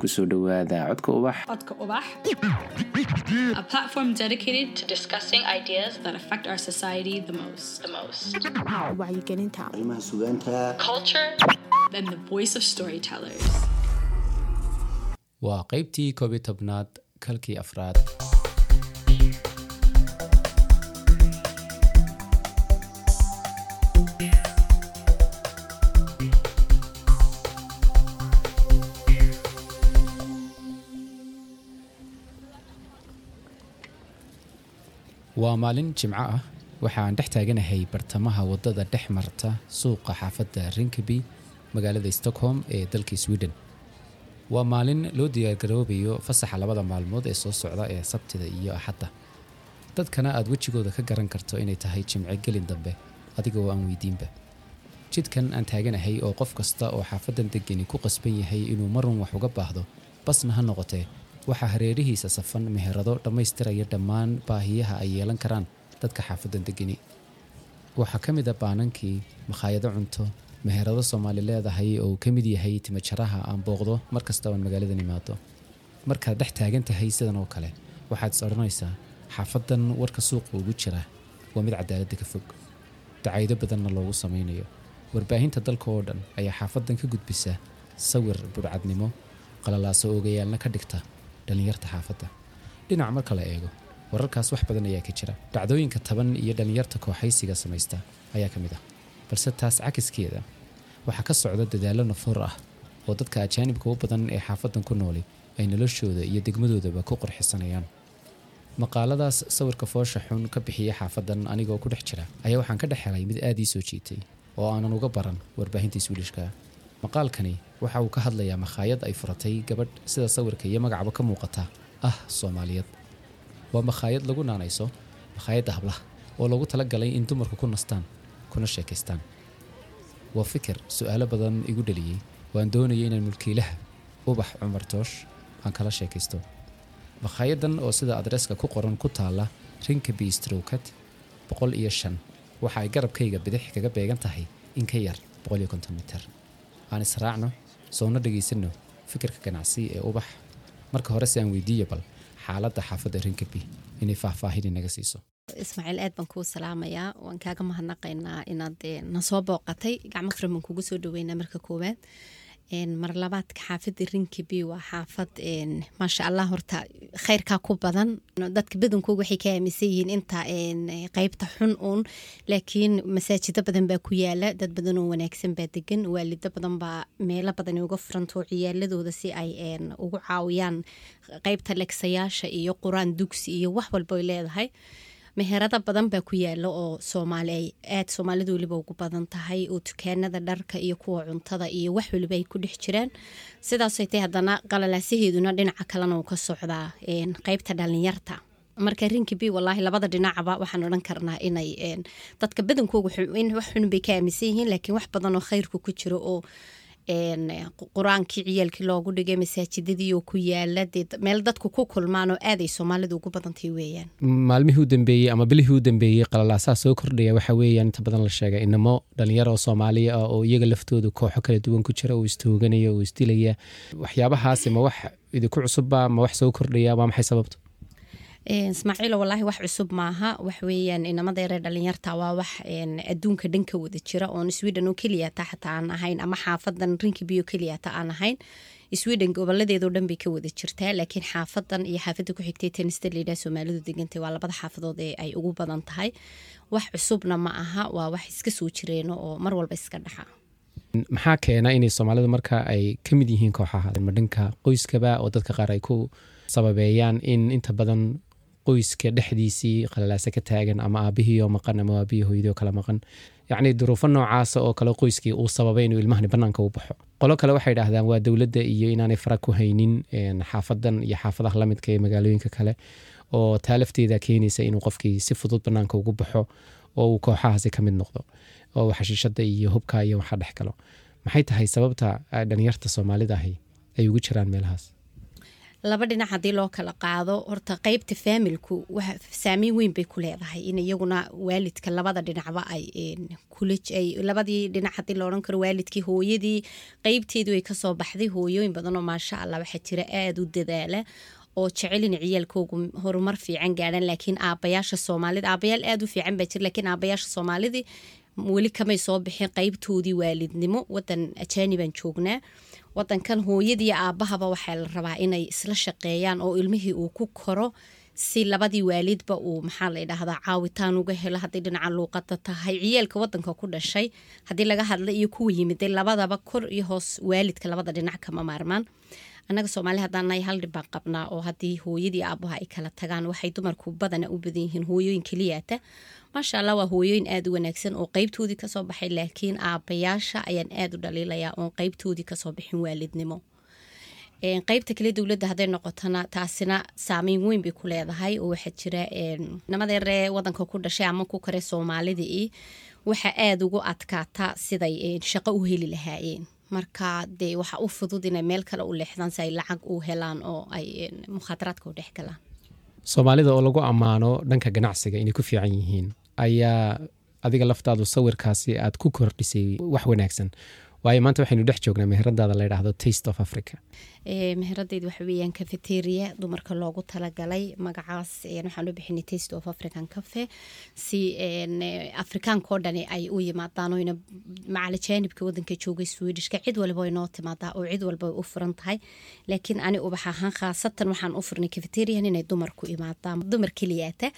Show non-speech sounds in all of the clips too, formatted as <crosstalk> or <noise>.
ku soo dhowaada codka ubax. Codka Ubax, a platform dedicated to discussing ideas that affect our society the most. The most. wacyigelinta. Arrimaha sugaanta. Waa qaybtii koob iyo tobnaad kalkii afraad waa maalin jimco ah. Waxaan dhex taaganahay bartamaha waddada dhex marta suuqa xaafadda rinkaby magaalada stockholm ee dalka sweden. Waa maalin loo diyaargaroobayo fasaxa labada maalmood ee soo socda ee sabtida iyo axadda. Dadkana aad wejigooda ka garan karto inay tahay jimce gelin dambe adigoo aan weydiinba. Jidkan aan taaganahay oo qof kasta oo xaafadan degani ku qasban yahay inuu marun wax uga baahdo basna ha noqotee waxaa hareerihiisa safan meherado dhammaystiraya dhammaan baahiyaha ay yeelan karaan dadka xaafadan degani waxaa ka mid a baanankii makhaayado cunto meherado soomaali leedahay oo ka mid yahay timajaraha aan booqdo mar kasta oon magaaladan imaado markaad dhex taagan tahay sidan oo kale waxaad is odhanaysaa xaafadan warka suuqa ugu jira waa mid cadaaladda ka fog. Dacaydo badanna loogu samaynayo. Warbaahinta dalka oo dhan ayaa xaafadan ka gudbisa sawir burcadnimo qalalaaso oogayaalna ka dhigta dhallinyarta xaafadda. Dhinac marka la eego wararkaas wax badan ayaa ka jira. Dhacdooyinka taban iyo dhallinyarta kooxaysiga samaysta ayaa ka mid ah. Balse taas cakiskeeda waxaa ka socda dadaallo nafoor ah oo dadka ajaanibka u badan ee xaafadan ku nooli ay noloshooda iyo degmadoodaba ku qorxisanayaan maqaaladaas sawirka foosha xun ka bixiya xaafadan anigoo ku dhex jira ayaa waxaan ka dhex helay mid aad ii soo jiitay oo aanan uga baran warbaahinta iswiilishka. Maqaalkani waxa uu ka hadlayaa makhaayad ay furatay gabadh sida sawirka iyo magacba ka muuqata. Ah soomaaliyeed. Waa makhaayad lagu naanayso makhaayadda hablaha oo loogu talagalay in dumarku ku nastaan kuna sheekaystaan. Waa fikir su'aalo badan igu dhaliyey waan doonayay inaan mulkiilaha ubax cumar toosh aan kala sheekaysto. Makhaayaddan oo sida adreeska ku qoran ku taala rinkaby strowkat boqol iyo shan waxa ay garabkayga bidix kaga beegan tahay in ka yar boqol iyo konton mitir. Aan israacno soona dhegaysanno fikirka ganacsi ee ubax. Marka hore si aan weydiiyo bal xaaladda xaafadda rinkaby inay faahfaahin inaga siiso. Ismaaciil aad baan kuu salaamayaa. Waan kaaga mahadnaqaynaa inaad eh, na soo booqatay. Gacmo furan baan kugu soo dhaweynaa marka koowaad Een, mar labaadka xaafadda rinkiby waa xaafad maasha allah horta khayrkaa ku badan dadka badankooga waxay ka aaminsan yihiin inta qeybta xun uun laakiin masaajido badan baa ku yaalla dad badan oo wanaagsan baa degan waalido badan baa meelo badan uga furantoo ciyaaladooda si ay ugu caawiyaan qeybta legsayaasha iyo quraan dugsi iyo wax walba ay leedahay meherada badan baa ku yaalla oo soomaali ay aad soomaalida weliba ugu badan tahay oo dukaanada dharka iyo kuwa cuntada iyo wax waliba ay ku dhex jiraan. Sidaasay tahay haddana qalalaasaheeduna dhinaca kalena uu ka socdaa qeybta dhalinyarta. Marka rinkibi walaahi labada dhinacba waxaan odhan karnaa inay dadka badankooga wax xun bay ka aaminsan yihiin laakiin wax badan oo khayrku ku jiro oo qur'aankii ciyaalkii loogu dhigay masaajidadii oo ku yaalla dee meel dadku ku kulmaan oo aaday soomaalida ugu badantahay weeyaan. Maalmihii u dambeeyey ama bilihii u dambeeyey qalalaasaha soo kordhaya waxa weeyaan inta badan la sheegay inamo dhalinyaro oo soomaaliya ah oo iyaga laftooda kooxo kala duwan ku jira oo istooganaya oo isdilaya. Waxyaabahaasi ma wax idinku cusubba ma wax soo kordhaya waa maxay sababtu Een, ismaaciilo walaahi wax cusub maaha. Wax weeyaan inamadeere dhalinyarta waa wax adduunka dhan ka wada jira oon sweden oo keliyata xataa aan ahayn ama xaafadan rinkibiyo keliyata aan ahayn. Sweden goboladeedoo dhan bay ka wada jirtaa laakiin xaafadan iyo xaafada ku xigtay soomaalidu degantay waa labada xaafadood ee ay ugu badan tahay. Wax cusubna ma aha waa wax iska soo jireeno oo mar walba iska dhaxa. Maxaa keena inay soomaalidu marka ay ka mid yihiin kooxaha? Ma dhanka qoyskaba oo dadka qaar ay ku sababeeyaan in inta badan qoyska dhexdiisii qalalaasa ka taagan ama aabihii oo maqan ama aabihii hooyadii oo kala maqan. Yacni duruufo noocaasa oo kale qoyskii uu sababay inuu ilmahani bannaanka u baxo. Qolo kale waxay idhaahdaan waa dowladda iyo inaanay fara ku haynin xaafadan iyo xaafadaha lamidka ee magaalooyinka kale oo taa keenaysa inuu qofkii si fudud bannaanka ugu baxo oo uu kooxahaasi ka mid noqdo oo xashiishada iyo hubka iyo waxa dhex galo maxay tahay sababta ah, dhalinyarta soomaalida ahi ay ugu jiraan meelahaas laba dhinac haddii loo kala qaado. Horta qeybta faamilku saameyn weyn bay ku leedahay in iyaguna waalidka labada dhinacba ay labadii dhinac haddii laodhan karo waalidkii hooyadii qeybteedu ay ka soo baxday hooyooyin badan oo maasha allah waxaa jira aada u dadaala oo jecel in ciyaalkoogu horumar fiican gaadhaan. Laakiin aabayaasha soomaalida aabayaal aada u fiican baa jira lakiin aabayaasha soomaalidii weli kamay soo bixin qeybtoodii waalidnimo. Wadan ajaanibaan joognaa wadankan hooyadii aabahaba waxaa la rabaa inay isla shaqeeyaan oo ilmihii uu ku koro si labadii waalidba uu maxaa la dhahdaa caawitaan uga helo haday dhinaca luuqada tahay. Ciyaalka wadanka ku dhashay haddii laga hadla iyo kuwa yimid labadaba kor iyo hoos waalidka labada dhinac kama maarmaan annaga soomaali haddaan nahay hal dhib qabnaa oo haddii hooyadii aabaha ay kala tagaan waxay dumarku badana u badan yihiin hooyooyin keliyaata. Maasha allah waa hooyooyin aada u wanaagsan oo qeybtoodii ka soo baxay laakiin aabayaasha ayaan aada u dhaliilayaa oon qeybtoodii ka soo bixin waalidnimo. Qeybta kale dowladda hadday noqotona taasina saameyn weyn bay ku leedahay oo waxaa jira nimadeeree wadanka ku dhashay ama ku kare soomaalidii waxaa aada ugu adkaata siday shaqo u heli lahaayeen marka dee waxa u fudud inay meel kale u leexdaan si ay lacag u helaan oo ay mukhaadaraadka u dhex galaan. Soomaalida oo lagu ammaano dhanka ganacsiga inay ku fiican yihiin ayaa adiga laftaadu sawirkaasi aad ku kordhisay wax wanaagsan waayo maanta waxaynu dhex joognaa meheradaada la ydhaahdo taste of africa. Meheradeyda waxa weeyaan cafeteria dumarka loogu talagalay magacaas waxaan u bixinay taste of african cafe. Si afrikaanka oo dhani ay u yimaadaan oyna macalajaanibka wadanka joogay swedishka cid walba way noo timaadaa oo cid walba way u furan tahay. Laakiin ani ubax ahaan khaasatan waxaan u furnay cafeterian inay dumarku imaadaan. Dumar keliyaata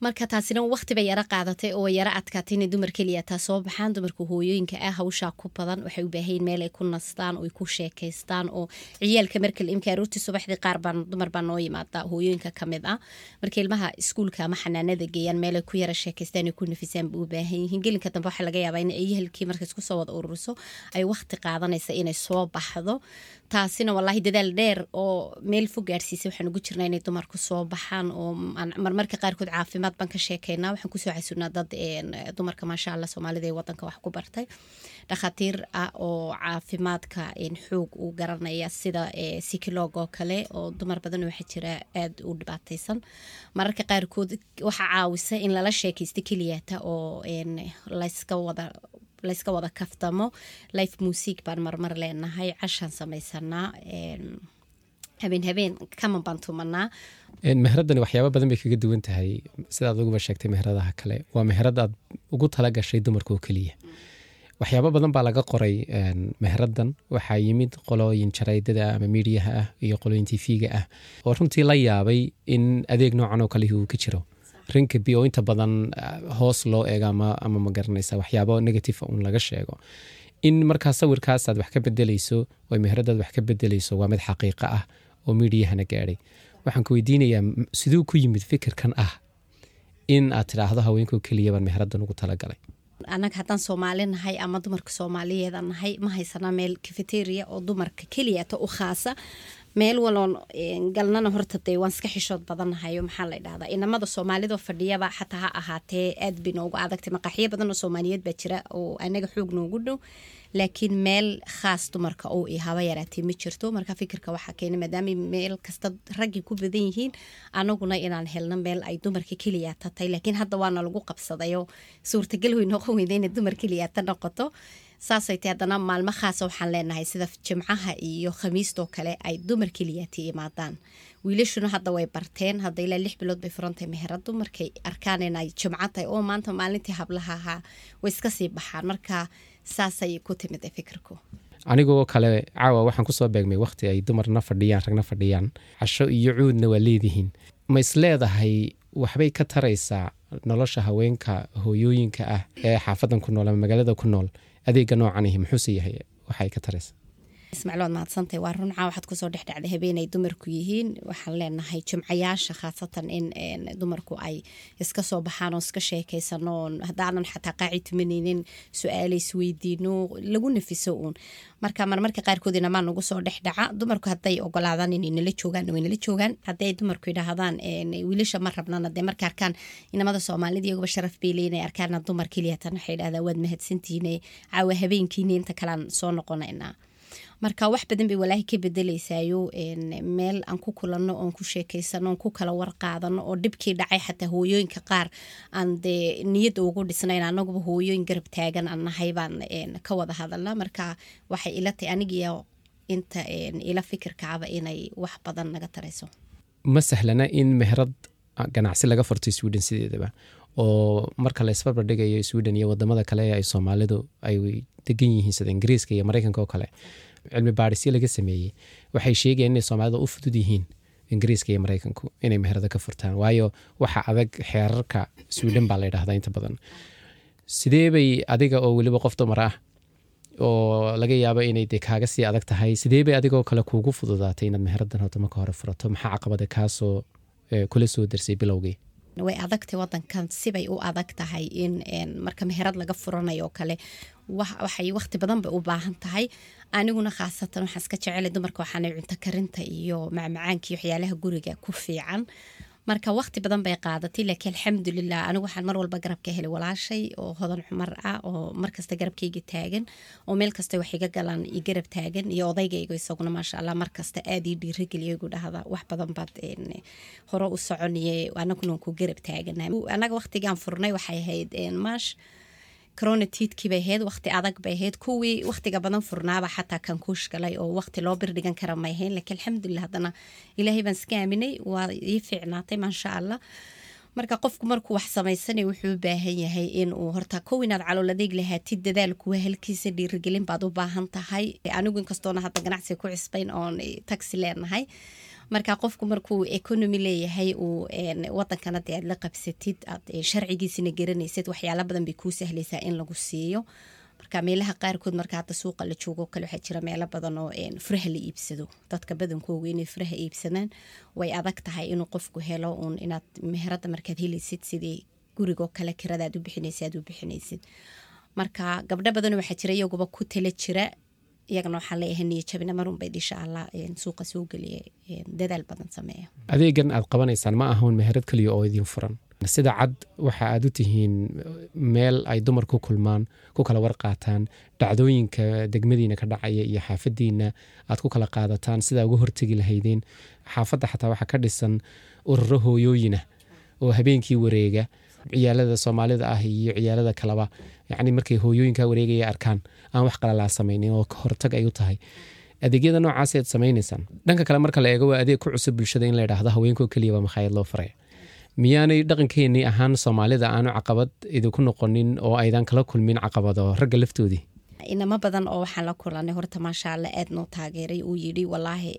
marka taasina waqti bay yaro qaadatay oo yaro adkaatay inay dumar keliya taa soo baxaan. Dumarka hooyooyinka ah hawshaa ku badan waxay u baahayin meel ay ku nastaan oo ay ku sheekaystaan oo ciyaalka marka imka aroortii subaxdii qaar baan dumar baa noo yimaada hooyooyinka ka mid ah. Marka ilmaha iskuulka ama xanaanada geeyaan meel ay ku yara sheekaystaan ay ku nafisaan bay u baahan yihiin. Gelinka dambe waxaa laga yaabaa in eyahalkii marka isku soo wada ururiso ay waqti qaadanaysa inay soo baxdo taasina walaahi dadaal dheer oo meel fog gaarsiisay waxaan ugu jirnaa inay dumarku soo baxaan oo marmarka qaarkood caafimaad baan ka sheekeynaa. Waxaan ku soo xasuunaa dad dumarka maasha allah soomaalida ee wadanka wax ku bartay. Dhakhaatiir ah oo caafimaadka xoog u garanaya sida sikilog oo kale oo dumar badan waxaa jira aada u dhibaateysan mararka qaarkood waxaa caawisa in lala sheekaysta keliyata oo layska wada layska wada kaftamo life music baan marmar leenahay cashaan samaysanaa habeen habeen kaman baan tumanaa meheradani waxyaaba badan bay kaga duwan tahay. Sidaad uguba sheegtay meheradaha kale. Waa meherad aad ugu tala gashay dumarka oo keliya. Waxyaaba badan baa laga qoray meheradan waxaa yimid qolooyin jaraydada ama miidiyaha ah iyo qolooyin tv-ga ah. Oo runtii la yaabay in adeeg noocan oo kalihi uu ka jiro rinkabi oo inta badan hoos loo eego ama magaranaysa waxyaabo negative un laga sheego. In markaa sawirkaasaad wax ka bedeleyso oo meheradaad wax ka bedeleyso waa mid xaqiiqa ah oo miidiyahana gaadhay. Waxaan ku weydiinayaa siduu ku yimid fikirkan ah in aad tidhaahdo haweenkoo keliya baan meheradan ugu talagalay. Annaga haddaan soomaali nahay ama dumarka soomaaliyeeda nahay ma haysanaa meel cafeteria oo dumarka keliyata u khaasa meel waloon galnana horta dee waan iska xishood badannahayo maxaa la dhahdaa inamada soomaalida fadhiyaba xataa ha ahaatee aad bay noogu adagtay maqaxyo badan oo soomaaliyeed baa jira oo anaga xoog noogu dhow. Laakiin meel khaas dumarka oo i haba yaraatee ma jirto. Marka fikirka waxaa keena maadaama meel kasta raggii ku badan yihiin anaguna inaan helno meel ay dumarka keliya tatay. Laakiin hadda waana lagu qabsadayo suurtagal way noqon weyda inay dumar keliyata noqoto saasay tay haddana maalmo waxaan leenahay sida jimcaha iyo khamiistoo kale ay dumar keliyati imaadaan. Wiilashuna hadda way barteen hadda ilaa lix bilood bay furantahay meheradu markay arkaan inay jimco tahay oo maanta maalintii hablaha ahaa way iska sii baxaan. Marka saasay ku timid fikirku. Anigoo kale caawa waxaan ku soo beegmay wakhti ay dumarna fadhiyaan ragna fadhiyaan casho iyo cuudna waa leedihiin. Ma isleedahay waxbay ka taraysaa nolosha haweenka hooyooyinka ah ee xaafadan ku nool ama magaalada ku nool adeega noocanihi muxuuse yahay? Waxay ka taraysaa ismaaciil waad mahadsantahay waa runcaa waxaad ku soo dhex dhacday habeenay dumarku yihiin. Waxaan leenahay jimcayaasha khaasatan in dumarku ay iska soo baxaan oo iska sheekaysano haddaanan xataa qaaci su'aala isweydiino lagu nafiso uun. Marka marmarka qaarkood inamaa nagu soo dhex dhaca. Dumarku hadday ogolaadaan inay nala joogaan way joogaan. Hadday ay dumarku yidhaahdaan wiilasha ma rabnana dee marka arkaan inamada soomaalida iyaguba sharaf bay leeyin ay arkaana dumar keliyatan waxay yidhahdaan waad mahadsantihiine caawa habeenkiini inta kalean soo noqonaynaa marka wax badan bay walaahi ka bedeleysayo meel aan ku kulanno oon ku sheekeysano ku kala warqaadano oo dhibkii dhacay xataa hooyooyinka qaar aan dee niyadda ugu dhisnayn anaguba hooyooyin garab taagan aan baan ka wada hadalna marka waxay ila tahay anigiyo inta ila fikirkaaba inay wax badan naga tarayso. Ma sahlana in meherad ganacsi laga furto sweden sideedaba oo marka la isbarbardhigayo sweden iyo waddamada kale ay soomaalidu ay degan yihiin sida ingiriiska iyo mareykanka oo kale cilmi baadhisyo laga sameeyey waxay sheegayaan inay soomaalida u fudud yihiin ingiriiska iyo mareykanku inay meherada ka furtaan. Waayo waxa adag xeerarka sweden baa la ydhahdaa inta badan. Sidee bay adiga oo weliba qof dumar ah oo laga yaabo inay de kaaga sii adag tahay sidee bay adigoo kale kuugu fududaatay inaad meheradan horta marka hore furato? Maxaa caqabada kaasoo kula soo darsay bilowgii way adagtay wadankan sibay u adag tahay in marka meherad laga furanayo oo kale waxay waqti badan bay u baahan tahay. Aniguna khaasatan waxaan iska jecelay dumarka waxaana cunto karinta iyo macmacaankii waxyaalaha guriga ku fiican marka waqti badan bay qaadatay laakiin alxamdulilah anigu waxaan mar walba garabka helay walaashay oo hodan xumar ah oo markasta garabkayga taagan oo meel kasta wax iga galaan i garab taagan iyo odaygayga isaguna maasha allah markasta aada ii dhiirigeliya igu dhahda wax badan baad hore u soconiye anaguna ku garab taagana anaga waqtigaan furnay waxay ahayd maash coronatiidkii bay ahayd waqti adag bay ahayd kuwii waqtiga badan furnaaba xataa kan kuush galay oo waqti loo birdhigan kara may ahayn laakiin alxamdulilah haddana ilaahay baan iska aaminay waa ii fiicnaatay maasha allah marka qofku markuu wax samaysanay wuxuu u baahan yahay inuu horta kow inaad calool adeeg lahaatid dadaal kuwa halkiisa dhiirigelin baad u baahan tahay anigu inkastoona hadda ganacsiga ku cisbayn oon taxi leenahay marka qofku markuu economy leeyahay uu wadankana de aad la qabsatid aad sharcigiisina garanaysid waxyaala badan bay kuu sahlaysaa in lagu siiyo. Marka meelaha qaarkood marka hadda suuqa la joogo kale waxaa jira meelo badan oo furaha la iibsado. Dadka badankooga inay furaha iibsadaan. Way adag tahay inuu qofku helo uun inaad meherada markaad helaysid sidii gurigoo kale kirada aad u bixinaysa aad u bixinaysid. Marka gabdho badan waxaa jira iyaguba ku tala jira iyagana waxaa leeyahay niyo jabina marunbay insha allah suuqa soo geliya dadaal badan sameeya adeegan aad qabanaysaan ma ahan meherad keliya oo idin furan. Sida cad waxa aad u tihiin meel ay dumar ku kulmaan ku kala warqaataan dhacdooyinka degmadiina ka dhacaya iyo xaafadiina aad ku kala qaadataan sidaa uga hortegi lahaydeen. Xaafadda xataa waxaa ka dhisan ururo hooyooyina oo habeenkii wareega ciyaalada soomaalida ah iyo ciyaalada kaleba yacni markay hooyooyinka wareegaya arkaan aan wax qalalaa samaynin oo hortag ay u tahay. Adeegyada noocaas aad samaynaysaan. Dhanka kale marka la eego waa adeeg ku cusub bulshada in la yidhaahdo haweenkoo keliya baa makhaayad loo faraya miyaanay dhaqankeenii ahaan soomaalida aanu caqabad idinku noqonin oo aydan kala kulmin caqabado ragga laftoodii inamo badan oo waxaan la kulanay horta maasha allah aad noo taageeray uu yidhi walaahi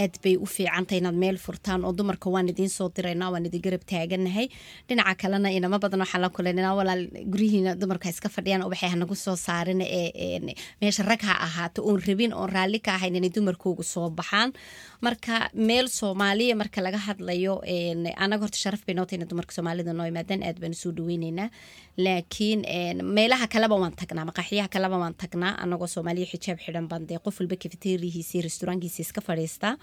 aad bay u fiicantay inaad meel furtaan oo dumarka waan idiin soo dirayna waan idin garab taaganahay. Dhinaca kalena inamo badan waxaan la kulanaa walaal guryihiina dumarka iska fadhiyaan waxay hanagu soo saarin ee meesha rag ha ahaato oon rabin oon raalli ka ahayn inay dumarkoogu soo baxaan. Marka meel soomaaliya marka laga hadlayo anaga horta sharaf bay nootay ina dumarka soomaalida noo imaadaan aad baan soo dhaweyneynaa laakiin meelaha kaleba waan tagnaa maqaaxiyaha kaleba waan tagnaa anagoo soomaaliya xijaab xidhan baan dee qof walba kafeterihiisi restaurankiisi iska fadhiistaa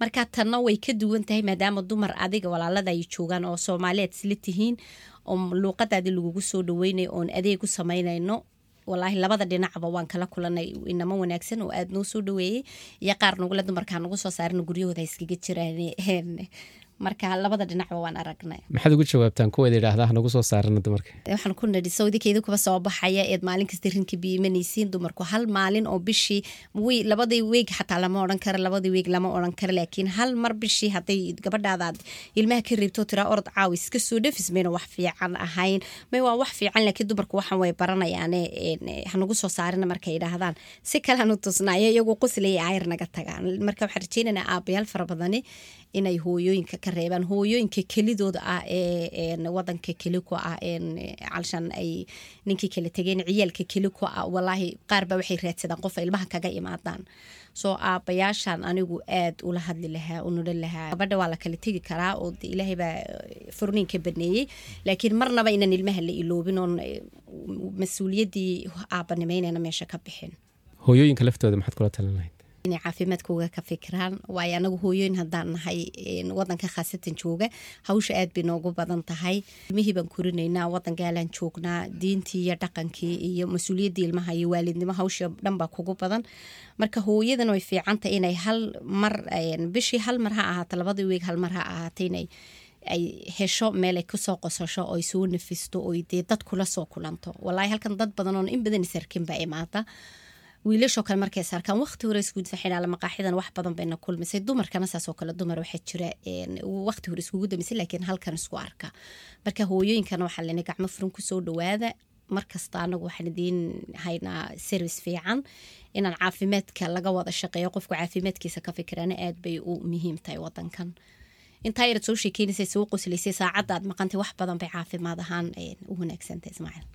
marka tanna way ka duwan tahay maadaama dumar adiga walaalada ay joogaan oo soomaaliyaad isla tihiin oo luuqadaadii lagugu soo dhaweynayo oon adeeg u samaynayno. Walaahi labada dhinacba waan kala kulanay inamo wanaagsan oo aada noo soo dhaweeyey iyo qaar nagule dumarkaa nagu soo saarina guryahooda iskaga jiraan <laughs> marka labada dhinacba waan aragnay. Maxaad ugu jawaabtaan kuweeda yidhaahdaa hanagu soo saarana dumarka. Waxaan ku nidhi sawdikeeda kuba soo baxaya eed maalin kasta rinka biimanaysiin dumarku hal maalin oo bishii labadii weeg xataa lama odhan karo labadii weeg lama odhan karo laakiin hal mar bishii hadday gabadhaadaad ilmaha ka reebto tiraa orod caawi iska soo dhafis mayna wax fiican ahayn. May waa wax fiican laakiin dumarku waxan way baranayaane hanagu soo saarina markay yidhaahdaan. Si kalean u tusnaayo iyagu quslaya ayr naga tagaan. Marka waxaan rajeynaynaa aabayaal fara badani inay hooyooyinka reebaan hooyooyinka kelidooda ah ee wadanka keli ku ah calshan ay ninkii kala tegeen ciyaalka keli ku ah walaahi qaarba waxay raadsadaan qofa ilmaha kaga imaadaan. Soo aabayaashan anigu aad ula hadli lahaa u lahaa. Gabadha waa la kala tegi karaa oo ilaahay baa furniin ka baneeyey. Laakiin marnaba inaan ilmaha la iloobin oon mas'uuliyaddii aabanimeynayna meesha ka bixin. Hooyooyinka laftooda maxaad kula talin lahayd inay caafimaadkooga ka fikiraan waayo anagu hooyooyin haddaan nahay wadanka khaasatan jooga hawsha aad bay noogu badan tahay. Ilmihii baan korinaynaa wadan gaalaan joognaa diintii iyo dhaqankii iyo mas'uuliyaddii ilmaha iyo waalidnimo hawsha dhan baa kugu badan. Marka hooyadan way fiicantah inay hal mar bishii hal mar ha ahaato labadii weeg hal mar ha ahaata inay ay hesho meel ay ku soo qosasho oy soo nafisto oy dee dad kula soo kulanto. Walaahi halkan dad badan oon in badan isarkin baa imaada wiilashoo kale markay sarkaan waqti hore isku xidhaala maqaaxidan wax badan bayna kulmisay. Dumarkana saasoo kale dumar waxaa jira waqti hore iskugu damisay laakiin halkan isku arka. Marka hooyooyinkana waxaa lena gacmo furan ku soo dhawaada markasta anagu waxaan idiin haynaa service fiican. Inaan caafimaadka laga wada shaqeeyo qofku caafimaadkiisa ka fikirana aad bay u muhiim tahay wadankan. Intaa yarad soo sheekeynaysa soo qoslaysay saacadda aad maqantay wax badan bay caafimaad ahaan u wanaagsantahay ismaaciil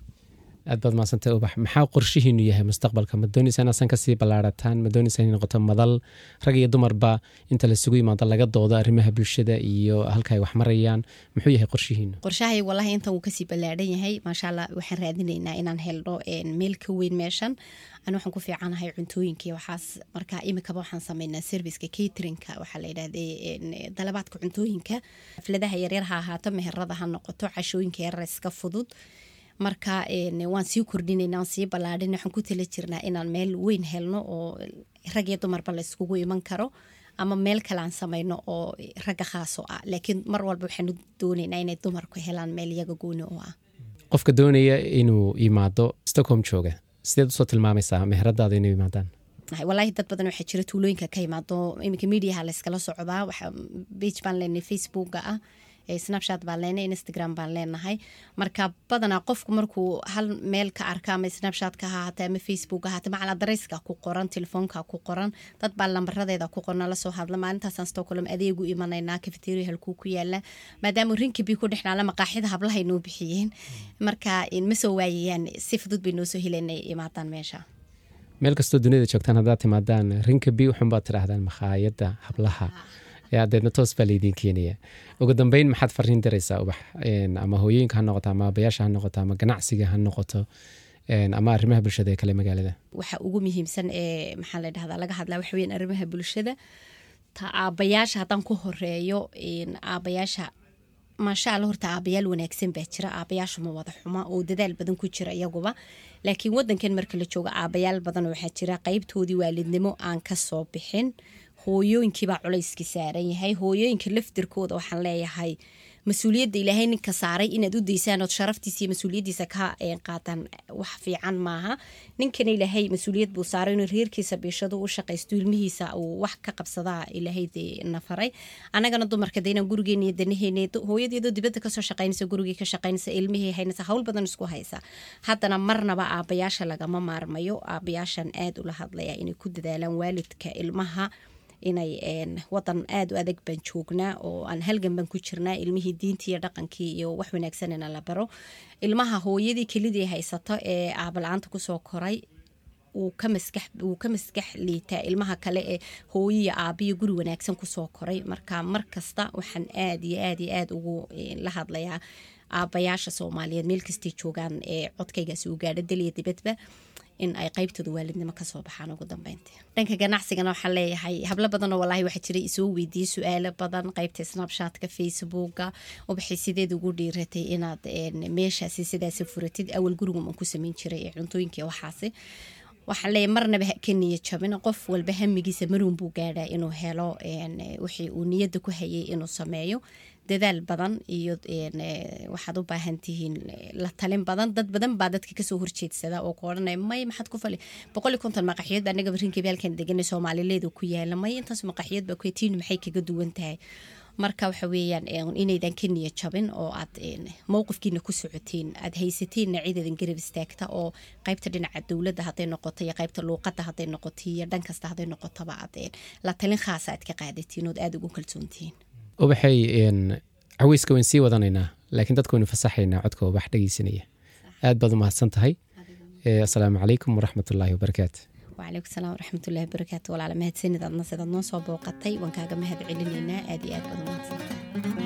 aad baad mahadsantay ubax maxaa qorshihiinu yahay mustaqbalka ma doonaysa inaasan ka sii ballaarataan ma doonaysa inay noqoto madal rag iyo dumarba inta lasugu yimaado laga doodo arrimaha bulshada iyo halka ay wax marayaan muxuu yahay qorshihiinu qorshahay walahi intan wuu ka sii ballaadhan yahay maasha allah waxaan raadinaynaa inaan helno meel ka weyn meeshan ani waxaan ku fiicanahay cuntooyinkii waxaas marka imikaba waxaan sameynaa serviceka caterinka waxaa la yidhahday dalabaadka cuntooyinka xafladaha yaryar ha ahaato meherada noqoto cashooyinka yarar iska fudud marka waan sii kordhinayna waan sii ballaadhin waxaan ku tala jirnaa inaan meel weyn helno oo rag iyo dumarba la iskugu iman karo ama meel kale aan sameyno oo ragga khaaso ah. Laakiin mar walba waxaanu doonaynaa inay dumarku helaan meel iyaga gooni u ah. Qofka doonaya inuu yimaado stockholm jooga sideed u soo tilmaamaysaa meheradaada inuu yimaadaan walaahi dad badan waxaa jira tuulooyinka ka imaado. Iminka mediaha layskala socdaa bage baan leenahay facebooka ah snapshat baan leenahay instagram baan leenahay. Marka badanaa qofku markuu hal meel ka arka ama snapshatka ha ama facebook ahaate macal adareyska ku qoran telefoonka ku qoran dad baa lambaradeeda ku qorna la soo hadla. Maalintaasaan stockholm adeegu imanaynaa cafeteria halkuu ku yaalla maadaama rinkibi ku dhexnaala maqaaxida hablahay noo bixiyeen. Marka ma soo waayayaan si fudud bay noo soo helanay imaadaan meesha. Meel kastoo duniyada joogtaan haddaad timaadaan rinkabi waxunbaad tidhaahdaan makhaayadda hablaha adeedna toos baa laydiin keenaya ugu dambeyn maxaad fariin daraysaa ubax? Ama hooyooyinka ha noqoto ama abayaasha ha noqoto ama ganacsiga ha noqoto ama arrimaha bulshada ee kale magaalada? Waxa ugu muhiimsan ee maxaa la dhahdaa laga hadlaa waxa weyan arrimaha bulshada ta aabayaasha haddaan ku horeeyo aabayaasha maasha alla horta aabayaal wanaagsan baa jira aabayaashu ma wada xuma oo dadaal badan ku jira iyaguba. Laakiin wadankan marka la joogo aabayaal badan waxaa jira qeybtoodii waalidnimo aan ka soo bixin hooyooyinkiibaa culayskii saaran yahay. Hooyooyinka laftirkooda waxaan leeyahay mas'uuliyadda ilaahay ninka saaray inaad u daysaan ood sharaftiisa iyo mas'uuliyaddiisa ka qaataan wax fiican maaha. Ninkana ilaahay mas'uuliyad buu saaray inuu reerkiisa biishadu u shaqaysto ilmihiisa uu wax ka qabsadaa ilaahay dee na faray annagana dumarka de inaan gurigeena iyo danaheena hooyadeedoo dibadda ka soo shaqaynaysa gurigii ka shaqaynaysa ilmihii haynaysa hawl badan isku haysa. Haddana marnaba aabayaasha lagama maarmayo. Aabayaashan aada ula hadlaya inay ku dadaalaan waalidka ilmaha inay wadan aada u adag baan joognaa oo aan halgan baan ku jirnaa ilmihii diintii iyo dhaqankii iyo wax wanaagsanina la baro. Ilmaha hooyadii kelidii haysato ee aabala-aanta ku soo koray wuu ka maskax liitaa ilmaha kale ee hooyiya aabiyo guri wanaagsan ku soo koray. Marka mar kasta waxaan aad iyo aad iyo aada ugu la hadlayaa aabayaasha soomaaliyeed meel kastay joogaan ee codkaygaasi uu gaadho daliya dibadba in ay qeybtooda waalidnimo ka soo baxaan ugu dambeynta dhanka ganacsigana waxaa leeyahay hablo badanoo walaahi waxaa jira isoo weydiiyey su'aalo badan qeybta snapshatka facebooka ubaxay sideed ugu dhiiratay inaad meeshaasi sidaasi furatid awal gurigun aan ku sameyn jiray ee cuntooyinka waxaasi. Waxaa leeyahy marnaba ka jabin qof walba hamigiisa maruun buu gaadhaa inuu helo wixii uu niyadda ku hayay inuu sameeyo dadaal badan iyo waxaad u baahan tihiin la talin badan. Dad badan baa dadka ka soo horjeedsada oo ku may maxaad ku fali boqol iyo konton maqaxiyad baa anaga rinkebi halkan degan soomaalileeda ku yaalla may intaas maqaxiyad baa ku tiinu maxay kaga duwan tahay? Marka waxa weeyaan inaydan ka niya jabin oo aad mowqifkiina ku socotiin aad haysatiinna ciidadan garab istaagta oo qeybta dhinaca dowladda hadday noqoto iyo qeybta luuqadda hadday noqoto iyo dhan kasta hadday noqotoba aad la talin khaasa aad ka qaadatiin ood aada ugu kalsoontihiin ubaxay caweyska wayn sii wadanaynaa laakiin dadka waynu fasaxaynaa codka ubax dhegeysanaya. Aad baad u mahadsan tahay. Asalaamu calaykum waraxmatullaahi wabarakaatu. Wacalaykum salaam waraxmatullahi wabarakaatu. Walaala mahadsanid adna sidaad noo soo booqatay waan kaaga mahad celinaynaa. Aad iyo aad baad u mahadsantahay